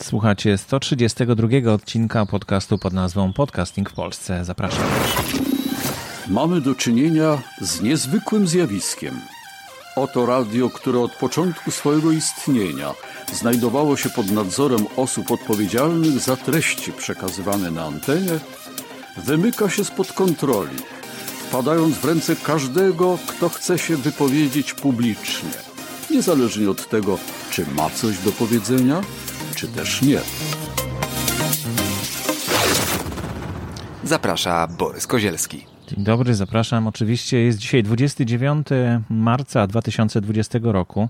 Słuchacie 132 odcinka podcastu pod nazwą Podcasting w Polsce. Zapraszam. Mamy do czynienia z niezwykłym zjawiskiem. Oto radio, które od początku swojego istnienia znajdowało się pod nadzorem osób odpowiedzialnych za treści przekazywane na antenie, wymyka się spod kontroli, wpadając w ręce każdego, kto chce się wypowiedzieć publicznie, niezależnie od tego, czy ma coś do powiedzenia, czy też nie. Zaprasza Borys Kozielski. Dzień dobry, zapraszam. Oczywiście jest dzisiaj 29 marca 2020 roku,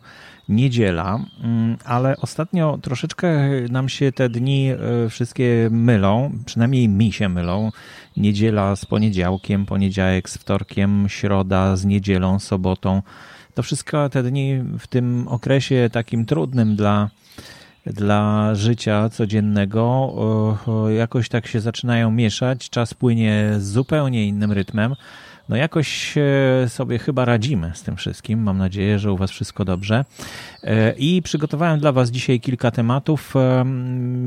niedziela, mm, ale ostatnio troszeczkę nam się te dni e, wszystkie mylą, przynajmniej mi się mylą. Niedziela z poniedziałkiem, poniedziałek z wtorkiem, środa z niedzielą, sobotą. To wszystko te dni w tym okresie takim trudnym dla dla życia codziennego jakoś tak się zaczynają mieszać, czas płynie z zupełnie innym rytmem. No jakoś sobie chyba radzimy z tym wszystkim. Mam nadzieję, że u Was wszystko dobrze. E, I przygotowałem dla Was dzisiaj kilka tematów, e,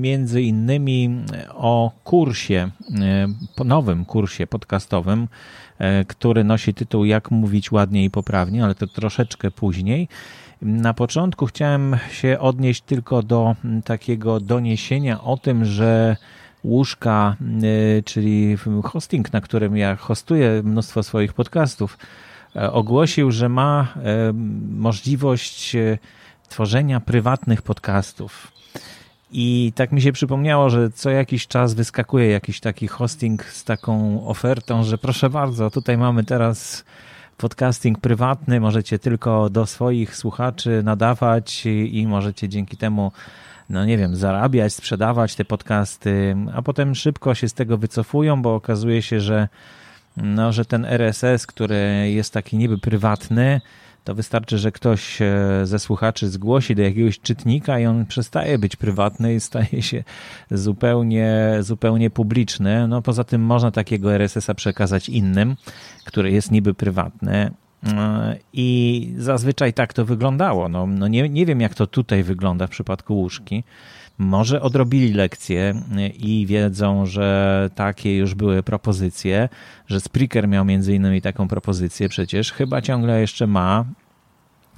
między innymi o kursie, e, nowym kursie podcastowym, który nosi tytuł Jak mówić ładnie i poprawnie, ale to troszeczkę później. Na początku chciałem się odnieść tylko do takiego doniesienia o tym, że łóżka, y, czyli hosting, na którym ja hostuję mnóstwo swoich podcastów, e, ogłosił, że ma e, możliwość e, tworzenia prywatnych podcastów. I tak mi się przypomniało, że co jakiś czas wyskakuje jakiś taki hosting z taką ofertą, że proszę bardzo, tutaj mamy teraz podcasting prywatny, możecie tylko do swoich słuchaczy nadawać i możecie dzięki temu no nie wiem, zarabiać, sprzedawać te podcasty, a potem szybko się z tego wycofują, bo okazuje się, że, no, że ten RSS, który jest taki niby prywatny, to wystarczy, że ktoś e, ze słuchaczy zgłosi do jakiegoś czytnika i on przestaje być prywatny i staje się zupełnie, zupełnie publiczny. No poza tym można takiego RSS-a przekazać innym, który jest niby prywatny. E, I zazwyczaj tak to wyglądało. No, no nie, nie wiem, jak to tutaj wygląda w przypadku łóżki. Może odrobili lekcje i wiedzą, że takie już były propozycje, że Spreaker miał między innymi taką propozycję przecież, chyba ciągle jeszcze ma.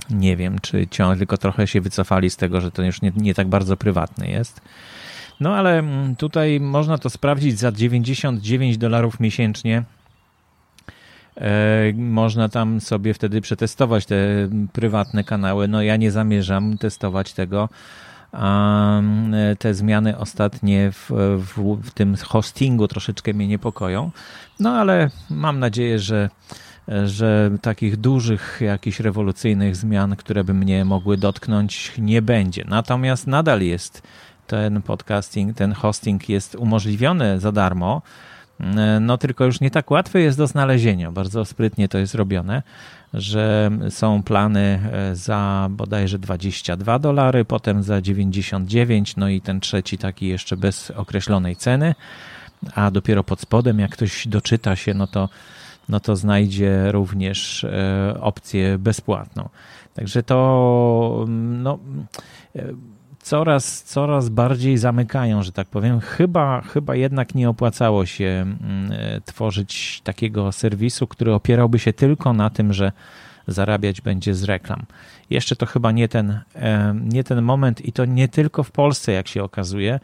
Nie wiem, czy ciągle tylko trochę się wycofali z tego, że to już nie, nie tak bardzo prywatny jest. No ale tutaj można to sprawdzić za 99 dolarów miesięcznie. E, można tam sobie wtedy przetestować te prywatne kanały. No ja nie zamierzam testować tego te zmiany ostatnie w, w, w tym hostingu troszeczkę mnie niepokoją. No ale mam nadzieję, że że takich dużych, jakichś rewolucyjnych zmian, które by mnie mogły dotknąć, nie będzie. Natomiast nadal jest ten podcasting, ten hosting jest umożliwiony za darmo. No tylko już nie tak łatwy jest do znalezienia. Bardzo sprytnie to jest robione że są plany e, za bodajże 22 dolary, potem za 99, no i ten trzeci taki jeszcze bez określonej ceny, a dopiero pod spodem, jak ktoś doczyta się, no to, no to znajdzie również e, opcję bezpłatną. Także to no, e, coraz, coraz bardziej zamykają, że tak powiem. Chyba, chyba jednak nie opłacało się mm, e, tworzyć takiego serwisu, który opierałby się tylko na tym, że zarabiać będzie z reklam. Jeszcze to chyba nie ten, e, nie ten moment i to nie tylko w Polsce, jak się okazuje.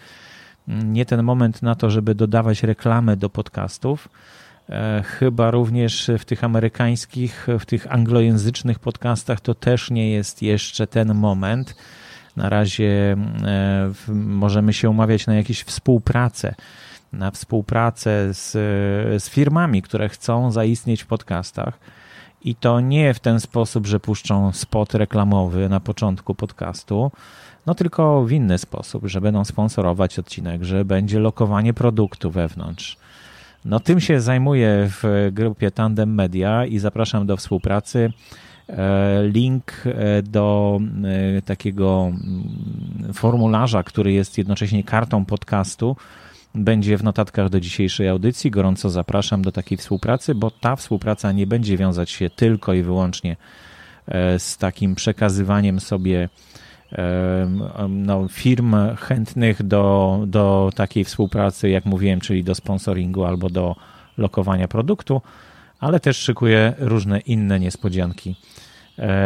Mm, nie ten moment na to, żeby dodawać reklamy do podcastów. E, chyba również w tych amerykańskich, w tych anglojęzycznych podcastach to też nie jest jeszcze ten moment na razie e, możemy się umawiać na jakieś współpracę, na współpracę z, z firmami, które chcą zaistnieć w podcastach. I to nie w ten sposób, że puszczą spot reklamowy na początku podcastu, no tylko w inny sposób, że będą sponsorować odcinek, że będzie lokowanie produktu wewnątrz. No tym się zajmuję w grupie Tandem Media i zapraszam do współpracy. E, link e, do e, takiego mm, formularza, który jest jednocześnie kartą podcastu, będzie w notatkach do dzisiejszej audycji. Gorąco zapraszam do takiej współpracy, bo ta współpraca nie będzie wiązać się tylko i wyłącznie z takim przekazywaniem sobie no, firm chętnych do, do takiej współpracy, jak mówiłem, czyli do sponsoringu albo do lokowania produktu, ale też szykuję różne inne niespodzianki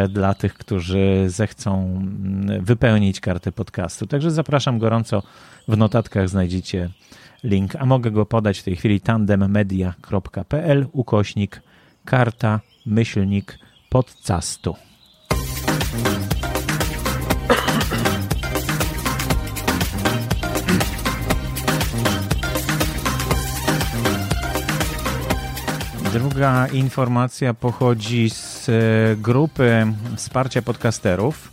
dla tych, którzy zechcą mm, wypełnić kartę podcastu. Także zapraszam gorąco. W notatkach znajdziecie link, a mogę go podać w tej chwili tandemmedia.pl ukośnik karta myślnik podcastu. Druga informacja pochodzi z e, grupy wsparcia podcasterów.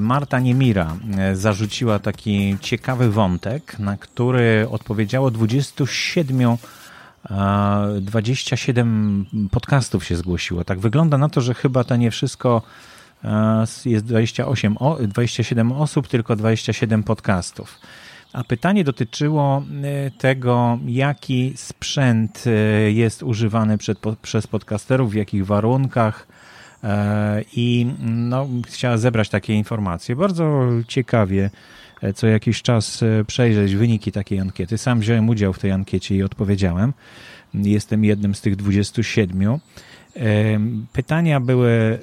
Marta Niemira e, zarzuciła taki ciekawy wątek, na który odpowiedziało 27 27 podcastów się zgłosiło. Tak wygląda na to, że chyba to nie wszystko e, jest 28, 27 osób, tylko 27 podcastów. A pytanie dotyczyło e, tego, jaki sprzęt e, jest używany przed, przez podcasterów, w jakich warunkach. E, I no, chciała zebrać takie informacje. Bardzo ciekawie co jakiś czas przejrzeć wyniki takiej ankiety. Sam wziąłem udział w tej ankiecie i odpowiedziałem. Jestem jednym z tych 27. Pytania były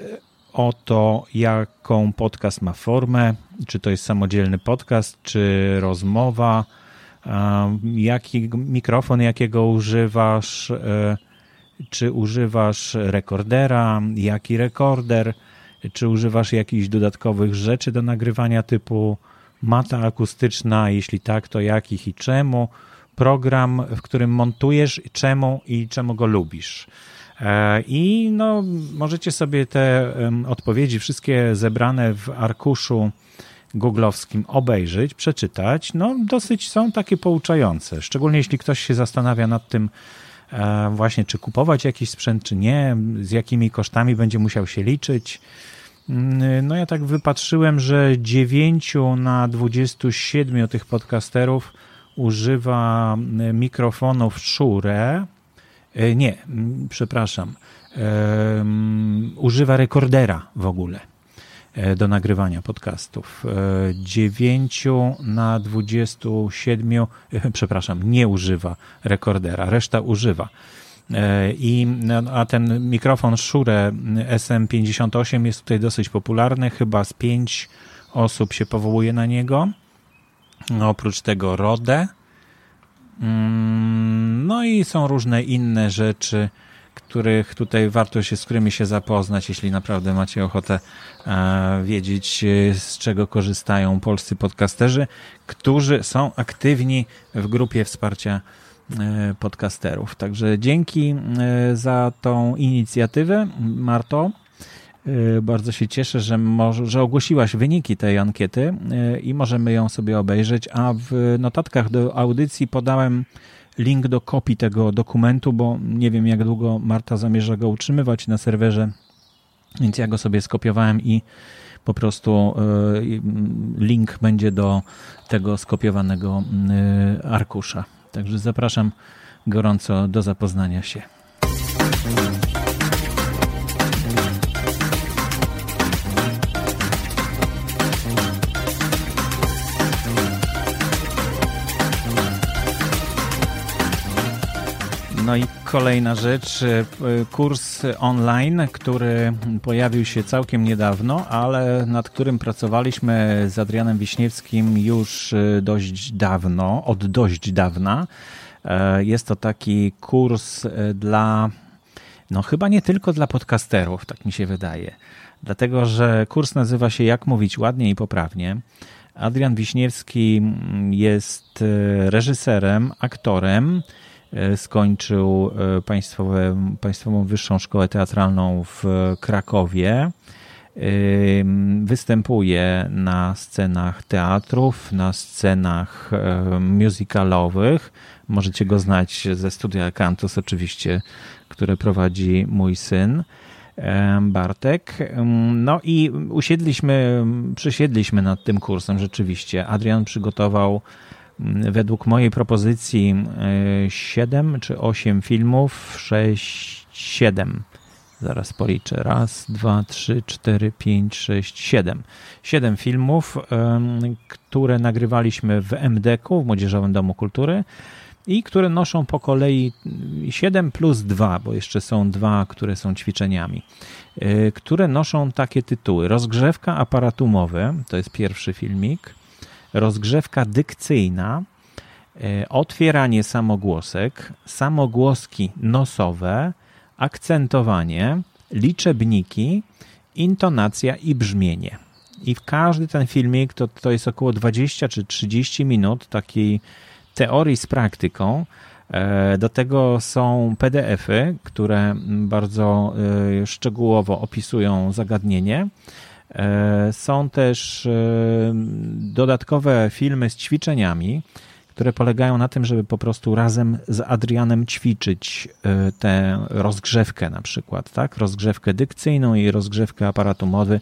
o to, jaką podcast ma formę, czy to jest samodzielny podcast, czy rozmowa, jaki mikrofon, jakiego używasz, e, czy używasz rekordera, jaki rekorder, czy używasz jakichś dodatkowych rzeczy do nagrywania typu mata akustyczna, jeśli tak, to jakich i czemu, program, w którym montujesz, czemu i czemu go lubisz. E, I no, możecie sobie te odpowiedzi, wszystkie zebrane w arkuszu googlowskim obejrzeć, przeczytać. No, dosyć są takie pouczające, szczególnie jeśli ktoś się zastanawia nad tym, e, właśnie czy kupować jakiś sprzęt, czy nie, z jakimi kosztami będzie musiał się liczyć. Mm, no ja tak wypatrzyłem, że 9 na 27 tych podcasterów używa mikrofonów Shure, E, nie, przepraszam. Używa rekordera w ogóle do nagrywania podcastów. 9 e, na 27, przepraszam, nie używa rekordera, reszta używa. I, no, a ten mikrofon Shure SM58 jest tutaj dosyć popularny, chyba z 5 osób się powołuje na niego. Oprócz tego Rode, Mm, no i są różne inne rzeczy, których tutaj warto się, z którymi się zapoznać, jeśli naprawdę macie ochotę e, wiedzieć, e, z czego korzystają polscy podcasterzy, którzy są aktywni w grupie wsparcia e, podcasterów. Także dzięki za tą inicjatywę, Marto. Bardzo się cieszę, że, że ogłosiłaś wyniki tej ankiety i możemy ją sobie obejrzeć, a w notatkach do audycji podałem link do kopii tego dokumentu, bo nie wiem jak długo Marta zamierza go utrzymywać na serwerze, więc ja go sobie skopiowałem i po prostu y, link będzie do tego skopiowanego arkusza. Także zapraszam gorąco do zapoznania się. No i kolejna rzecz, e, kurs online, który pojawił się całkiem niedawno, ale nad którym pracowaliśmy z Adrianem Wiśniewskim już e, dość dawno, od dość dawna. E, jest to taki kurs dla, no chyba nie tylko dla podcasterów, tak mi się wydaje. Dlatego, że kurs nazywa się Jak mówić ładnie i poprawnie. Adrian Wiśniewski jest reżyserem, aktorem, skończył e, państwowe, Państwową Wyższą Szkołę Teatralną w Krakowie. E, występuje na scenach teatrów, na scenach musicalowych. Możecie go znać ze studia Cantus, oczywiście, które prowadzi mój syn. Bartek. No i usiedliśmy, przysiedliśmy nad tym kursem rzeczywiście. Adrian przygotował według mojej propozycji 7 e, czy 8 filmów, 6, 7. Zaraz policzę. Raz, dwa, trzy, cztery, pięć, sześć, siedem. Siedem filmów, które nagrywaliśmy w MDK-u, w Młodzieżowym Domu Kultury i które noszą po kolei 7 plus 2, bo jeszcze są dwa, które są ćwiczeniami, e, które noszą takie tytuły. Rozgrzewka aparatu mowy, to jest pierwszy filmik. Rozgrzewka dykcyjna, e, otwieranie samogłosek, samogłoski nosowe, akcentowanie, liczebniki, intonacja i brzmienie. I w każdy ten filmik to, to jest około 20 czy 30 minut takiej teorii z praktyką. E, do tego są PDFy, które bardzo e, szczegółowo opisują zagadnienie. E, są też dodatkowe filmy z ćwiczeniami, które polegają na tym, żeby po prostu razem z Adrianem ćwiczyć tę rozgrzewkę na przykład, tak? Rozgrzewkę dykcyjną i rozgrzewkę aparatu mowy.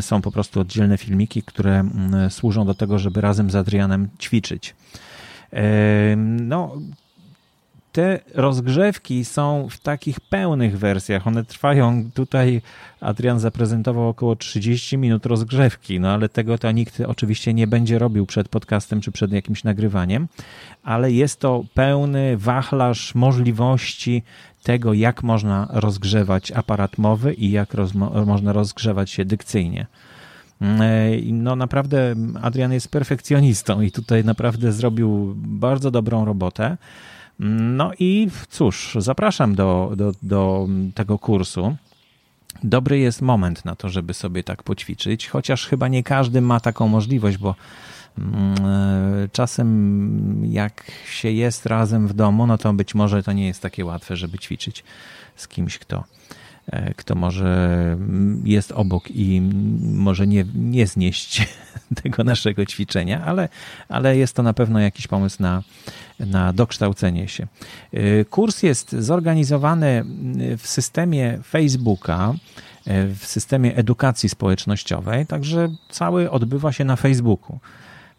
Są po prostu oddzielne filmiki, które służą do tego, żeby razem z Adrianem ćwiczyć. No, te rozgrzewki są w takich pełnych wersjach. One trwają tutaj, Adrian zaprezentował około 30 minut rozgrzewki, no ale tego to nikt oczywiście nie będzie robił przed podcastem czy przed jakimś nagrywaniem, ale jest to pełny wachlarz możliwości tego, jak można rozgrzewać aparat mowy i jak można rozgrzewać się dykcyjnie. No naprawdę Adrian jest perfekcjonistą i tutaj naprawdę zrobił bardzo dobrą robotę. No i cóż, zapraszam do, do, do tego kursu. Dobry jest moment na to, żeby sobie tak poćwiczyć, chociaż chyba nie każdy ma taką możliwość, bo mm, czasem jak się jest razem w domu, no to być może to nie jest takie łatwe, żeby ćwiczyć z kimś, kto, E, kto może mm, jest obok i może nie, nie znieść tego naszego ćwiczenia, ale, ale jest to na pewno jakiś pomysł na, na dokształcenie się. E, kurs jest zorganizowany w systemie Facebooka, e, w systemie edukacji społecznościowej, także cały odbywa się na Facebooku.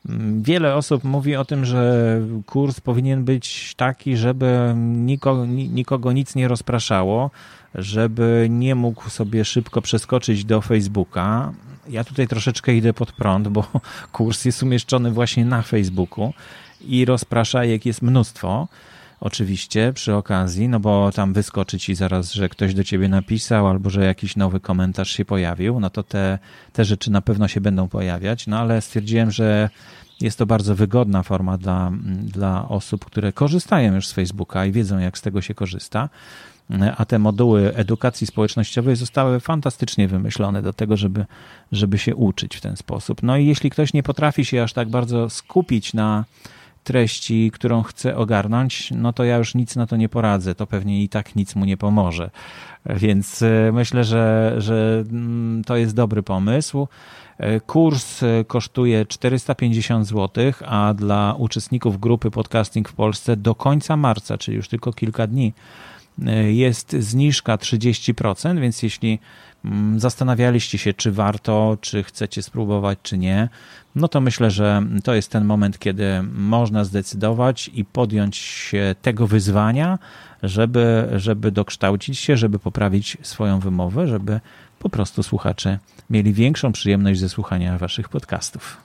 Mm, wiele osób mówi o tym, że kurs powinien być taki, żeby nikogo, nikogo nic nie rozpraszało, żeby nie mógł sobie szybko przeskoczyć do Facebooka. Ja tutaj troszeczkę idę pod prąd, bo kurs jest umieszczony właśnie na Facebooku i rozpraszajek jest mnóstwo. Oczywiście przy okazji, no bo tam wyskoczy ci zaraz, że ktoś do ciebie napisał albo że jakiś nowy komentarz się pojawił, no to te, te rzeczy na pewno się będą pojawiać, no ale stwierdziłem, że jest to bardzo wygodna forma dla, dla osób, które korzystają już z Facebooka i wiedzą, jak z tego się korzysta a te moduły edukacji społecznościowej zostały fantastycznie wymyślone do tego, żeby, żeby się uczyć w ten sposób. No i jeśli ktoś nie potrafi się aż tak bardzo skupić na treści, którą chce ogarnąć, no to ja już nic na to nie poradzę. To pewnie i tak nic mu nie pomoże. Więc e, myślę, że, że mm, to jest dobry pomysł. E, kurs e, kosztuje 450 zł, a dla uczestników grupy podcasting w Polsce do końca marca, czyli już tylko kilka dni, jest zniżka 30%, więc jeśli mm, zastanawialiście się, czy warto, czy chcecie spróbować, czy nie, no to myślę, że to jest ten moment, kiedy można zdecydować i podjąć się tego wyzwania, żeby, żeby dokształcić się, żeby poprawić swoją wymowę, żeby po prostu słuchacze mieli większą przyjemność ze słuchania waszych podcastów.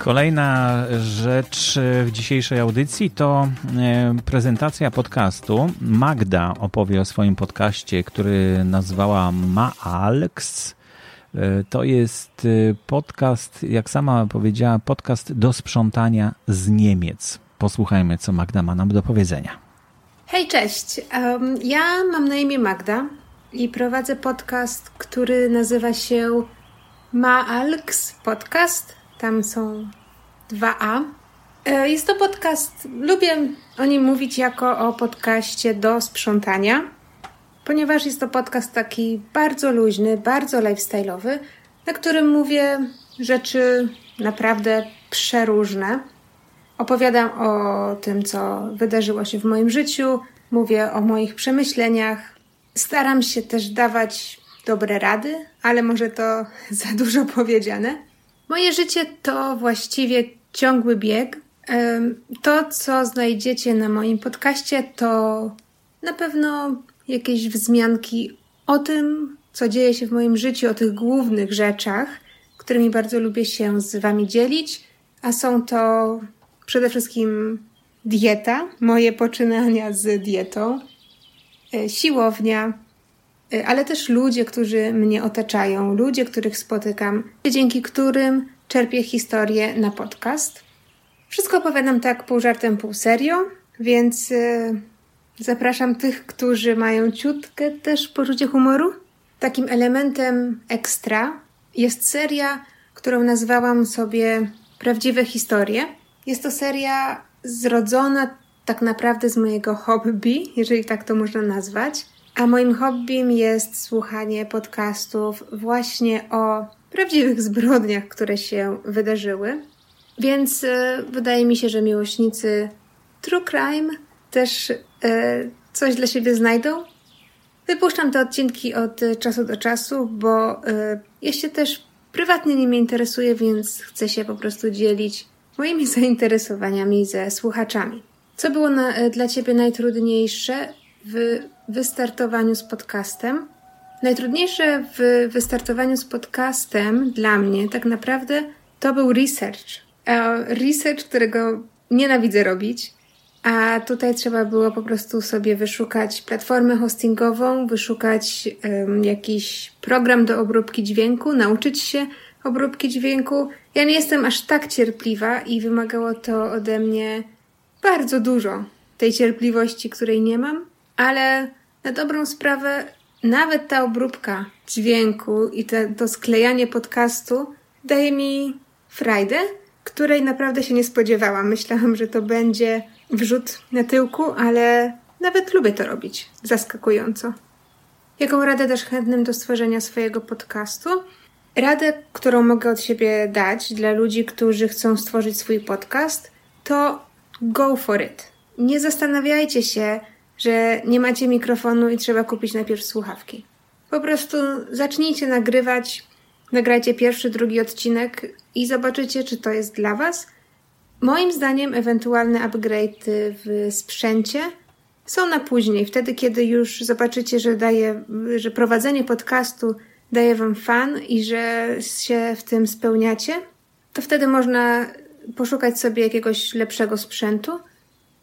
Kolejna rzecz w dzisiejszej audycji to e, prezentacja podcastu. Magda opowie o swoim podcaście, który nazwała Maalks. E, to jest e, podcast, jak sama powiedziała, podcast do sprzątania z Niemiec. Posłuchajmy, co Magda ma nam do powiedzenia. Hej, cześć. ja mam na imię Magda i prowadzę podcast, który nazywa się Maalks Podcast tam są 2A. E, jest to podcast, lubię o nim mówić jako o podcaście do sprzątania, ponieważ jest to podcast taki bardzo luźny, bardzo lifestyle'owy, na którym mówię rzeczy naprawdę przeróżne. Opowiadam o tym, co wydarzyło się w moim życiu, mówię o moich przemyśleniach. Staram się też dawać dobre rady, ale może to za dużo powiedziane. Moje życie to właściwie ciągły bieg. To, co znajdziecie na moim podcaście, to na pewno jakieś wzmianki o tym, co dzieje się w moim życiu, o tych głównych rzeczach, którymi bardzo lubię się z Wami dzielić, a są to przede wszystkim dieta, moje poczynania z dietą, e, siłownia, ale też ludzie, którzy mnie otaczają, ludzie, których spotykam, dzięki którym czerpię historię na podcast. Wszystko opowiadam tak pół żartem, pół serio, więc e, zapraszam tych, którzy mają ciutkę też poczucie humoru. Takim elementem ekstra jest seria, którą nazwałam sobie Prawdziwe historie. Jest to seria zrodzona tak naprawdę z mojego hobby, jeżeli tak to można nazwać. A moim hobbym jest słuchanie podcastów właśnie o prawdziwych zbrodniach, które się wydarzyły. Więc e, wydaje mi się, że miłośnicy True Crime też e, coś dla siebie znajdą. Wypuszczam te odcinki od czasu do czasu, bo e, ja się też prywatnie nimi interesuję, więc chcę się po prostu dzielić moimi zainteresowaniami ze słuchaczami. Co było na, dla Ciebie najtrudniejsze w wystartowaniu z podcastem? Najtrudniejsze w wystartowaniu z podcastem dla mnie tak naprawdę to był research. Research, którego nienawidzę robić, a tutaj trzeba było po prostu sobie wyszukać platformę hostingową, wyszukać um, jakiś program do obróbki dźwięku, nauczyć się obróbki dźwięku. Ja nie jestem aż tak cierpliwa i wymagało to ode mnie bardzo dużo tej cierpliwości, której nie mam, ale na dobrą sprawę nawet ta obróbka dźwięku i te, to sklejanie podcastu daje mi frajdę, której naprawdę się nie spodziewałam. Myślałam, że to będzie wrzut na tyłku, ale nawet lubię to robić. Zaskakująco. Jaką radę też chętnym do stworzenia swojego podcastu? Radę, którą mogę od siebie dać dla ludzi, którzy chcą stworzyć swój podcast, to go for it. Nie zastanawiajcie się, że nie macie mikrofonu i trzeba kupić najpierw słuchawki. Po prostu zacznijcie nagrywać, nagrajcie pierwszy, drugi odcinek i zobaczycie, czy to jest dla Was. Moim zdaniem ewentualne upgrade w sprzęcie są na później, wtedy kiedy już zobaczycie, że daje, że prowadzenie podcastu daje wam fan i że się w tym spełniacie, to wtedy można poszukać sobie jakiegoś lepszego sprzętu.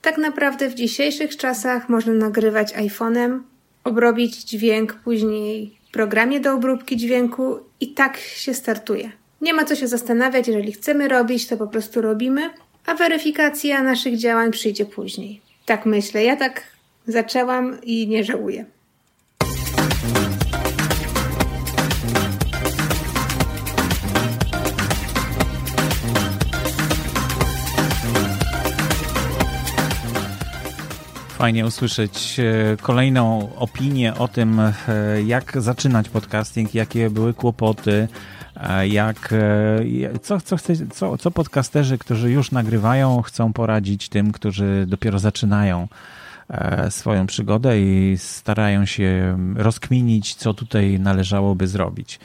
Tak naprawdę w dzisiejszych czasach można nagrywać iPhone'em, obrobić dźwięk później w programie do obróbki dźwięku i tak się startuje. Nie ma co się zastanawiać, jeżeli chcemy robić, to po prostu robimy, a weryfikacja naszych działań przyjdzie później. Tak myślę, ja tak zaczęłam i nie żałuję. Fajnie usłyszeć e, kolejną opinię o tym, e, jak zaczynać podcasting, jakie były kłopoty, e, jak, co, co, chce, co, co podcasterzy, którzy już nagrywają, chcą poradzić tym, którzy dopiero zaczynają swoją przygodę i starają się rozkminić, co tutaj należałoby zrobić.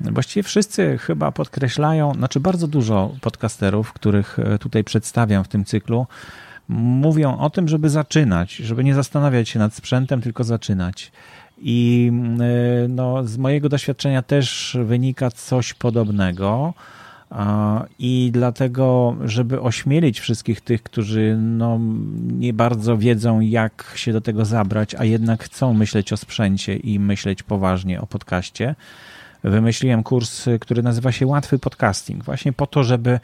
Właściwie wszyscy chyba podkreślają, znaczy bardzo dużo podcasterów, których tutaj przedstawiam w tym cyklu, mówią o tym, żeby zaczynać, żeby nie zastanawiać się nad sprzętem, tylko zaczynać. I y, no, z mojego doświadczenia też wynika coś podobnego. I dlatego, żeby ośmielić wszystkich tych, którzy no, nie bardzo wiedzą, jak się do tego zabrać, a jednak chcą myśleć o sprzęcie i myśleć poważnie o podcaście, wymyśliłem kurs, który nazywa się Łatwy Podcasting, właśnie po to, żeby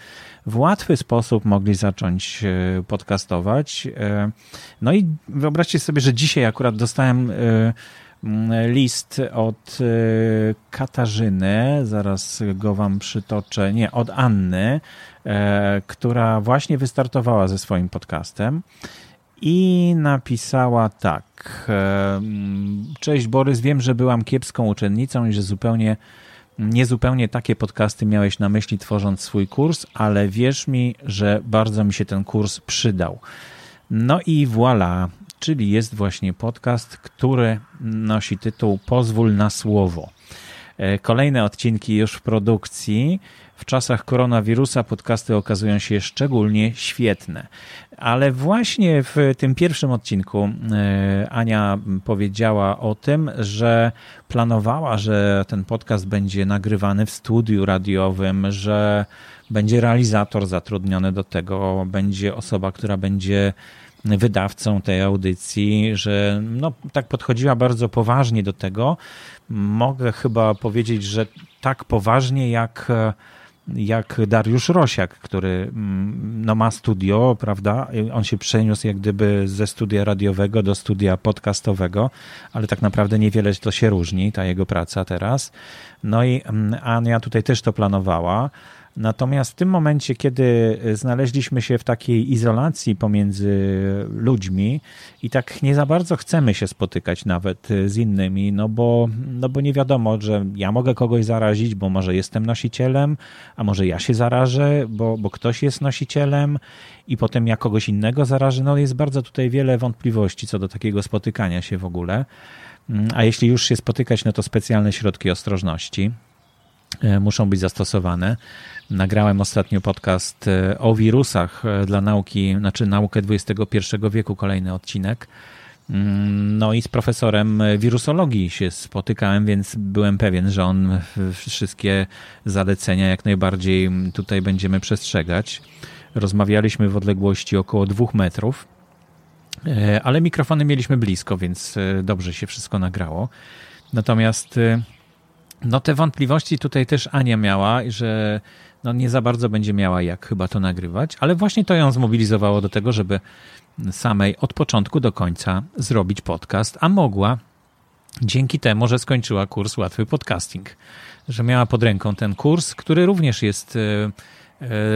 w łatwy sposób mogli zacząć e, podcastować. E, no i wyobraźcie sobie, że dzisiaj akurat dostałem e, list od Katarzyny, zaraz go wam przytoczę, nie, od Anny, która właśnie wystartowała ze swoim podcastem i napisała tak. Cześć Borys, wiem, że byłam kiepską uczennicą i że zupełnie niezupełnie takie podcasty miałeś na myśli tworząc swój kurs, ale wierz mi, że bardzo mi się ten kurs przydał. No i voilà, czyli jest właśnie podcast, który nosi tytuł Pozwól na słowo. E, kolejne odcinki już w produkcji. W czasach koronawirusa podcasty okazują się szczególnie świetne. Ale właśnie w tym pierwszym odcinku e, Ania powiedziała o tym, że planowała, że ten podcast będzie nagrywany w studiu radiowym, że będzie realizator zatrudniony do tego, będzie osoba, która będzie wydawcą tej audycji, że no, tak podchodziła bardzo poważnie do tego. Mogę chyba powiedzieć, że tak poważnie jak jak Dariusz Rosiak, który mm, no, ma studio, prawda? On się przeniósł jak gdyby ze studia radiowego do studia podcastowego, ale tak naprawdę niewiele to się różni, ta jego praca teraz. No i mm, Ania tutaj też to planowała. Natomiast w tym momencie, kiedy znaleźliśmy się w takiej izolacji pomiędzy ludźmi i tak nie za bardzo chcemy się spotykać nawet z innymi, no bo, no bo nie wiadomo, że ja mogę kogoś zarazić, bo może jestem nosicielem, a może ja się zarażę, bo, bo ktoś jest nosicielem i potem ja kogoś innego zarażę. No jest bardzo tutaj wiele wątpliwości co do takiego spotykania się w ogóle. A jeśli już się spotykać, no to specjalne środki ostrożności e, muszą być zastosowane. Nagrałem ostatnio podcast e, o wirusach e, dla nauki, znaczy naukę XXI wieku, kolejny odcinek. Mm, no i z profesorem wirusologii się spotykałem, więc byłem pewien, że on wszystkie zalecenia jak najbardziej tutaj będziemy przestrzegać. Rozmawialiśmy w odległości około dwóch metrów, e, ale mikrofony mieliśmy blisko, więc dobrze się wszystko nagrało. Natomiast no te wątpliwości tutaj też Ania miała, że no nie za bardzo będzie miała jak chyba to nagrywać, ale właśnie to ją zmobilizowało do tego, żeby samej od początku do końca zrobić podcast, a mogła dzięki temu, że skończyła kurs Łatwy Podcasting, że miała pod ręką ten kurs, który również jest e,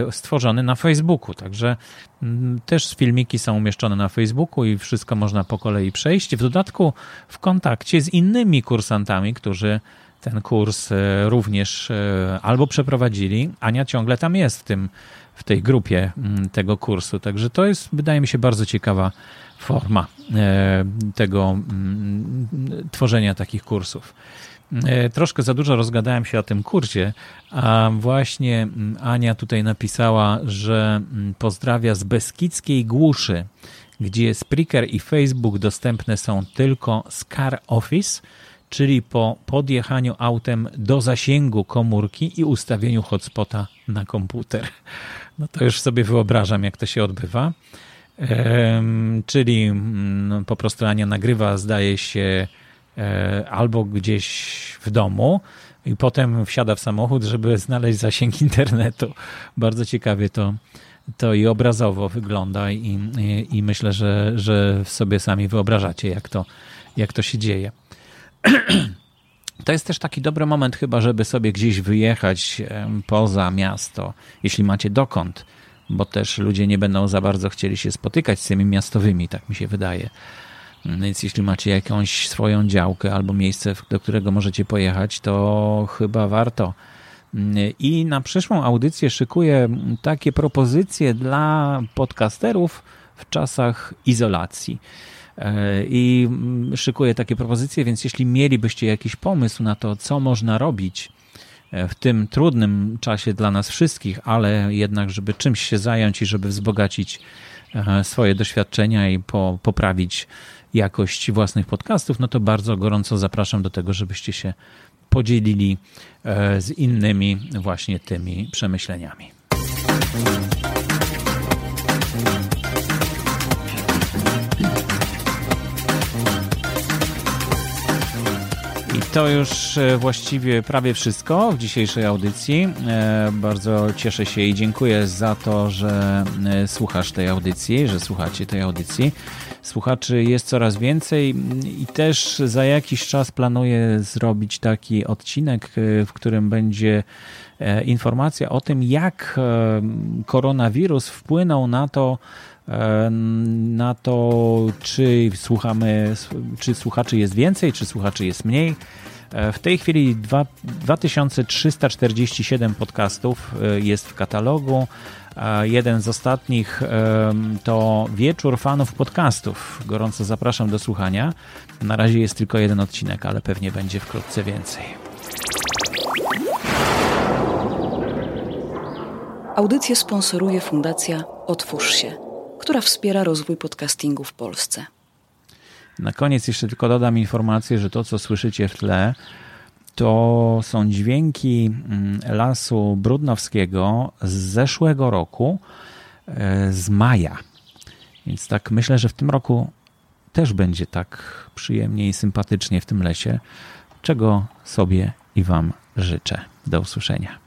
e, stworzony na Facebooku, także mm, też filmiki są umieszczone na Facebooku i wszystko można po kolei przejść. W dodatku w kontakcie z innymi kursantami, którzy ten kurs e, również e, albo przeprowadzili. Ania ciągle tam jest w, tym, w tej grupie mm, tego kursu. Także to jest, wydaje mi się, bardzo ciekawa forma e, tego mm, tworzenia takich kursów. Troszkę za dużo rozgadałem się o tym kursie, a właśnie mm, Ania tutaj napisała, że pozdrawia z Beskidzkiej Głuszy, gdzie Spreaker i Facebook dostępne są tylko z Car Office – czyli po podjechaniu autem do zasięgu komórki i ustawieniu hotspota na komputer. No to już sobie wyobrażam, jak to się odbywa. Czyli no, po prostu Ania nagrywa, zdaje się, e, albo gdzieś w domu i potem wsiada w samochód, żeby znaleźć zasięg internetu. Bardzo ciekawie to, to i obrazowo wygląda i, i, i myślę, że, że sobie sami wyobrażacie, jak to, jak to się dzieje. To jest też taki dobry moment chyba, żeby sobie gdzieś wyjechać poza miasto, jeśli macie dokąd, bo też ludzie nie będą za bardzo chcieli się spotykać z tymi miastowymi, tak mi się wydaje. Więc jeśli macie jakąś swoją działkę albo miejsce, do którego możecie pojechać, to chyba warto. I na przyszłą audycję szykuję takie propozycje dla podcasterów w czasach izolacji. E, i szykuję takie propozycje, więc jeśli mielibyście jakiś pomysł na to, co można robić e, w tym trudnym czasie dla nas wszystkich, ale jednak, żeby czymś się zająć i żeby wzbogacić e, swoje doświadczenia i po, poprawić jakość własnych podcastów, no to bardzo gorąco zapraszam do tego, żebyście się podzielili z innymi właśnie tymi przemyśleniami. To już e, właściwie prawie wszystko w dzisiejszej audycji. E, bardzo cieszę się i dziękuję za to, że e, słuchasz tej audycji, że słuchacie tej audycji. Słuchaczy jest coraz więcej i też za jakiś czas planuję zrobić taki odcinek, w którym będzie informacja o tym, jak koronawirus wpłynął na to, na to, czy słuchamy, czy słuchaczy jest więcej, czy słuchaczy jest mniej E, w tej chwili 2347 podcastów e, jest w katalogu. Jeden z ostatnich to Wieczór Fanów Podcastów. Gorąco zapraszam do słuchania. Na razie jest tylko jeden odcinek, ale pewnie będzie wkrótce więcej. Audycję sponsoruje Fundacja Otwórz się, która wspiera rozwój podcastingu w Polsce. Na koniec jeszcze tylko dodam informację, że to, co słyszycie w tle, to są dźwięki mm, lasu brudnowskiego z zeszłego roku, e, z maja. Więc tak myślę, że w tym roku też będzie tak przyjemnie i sympatycznie w tym lesie, czego sobie i Wam życzę. Do usłyszenia.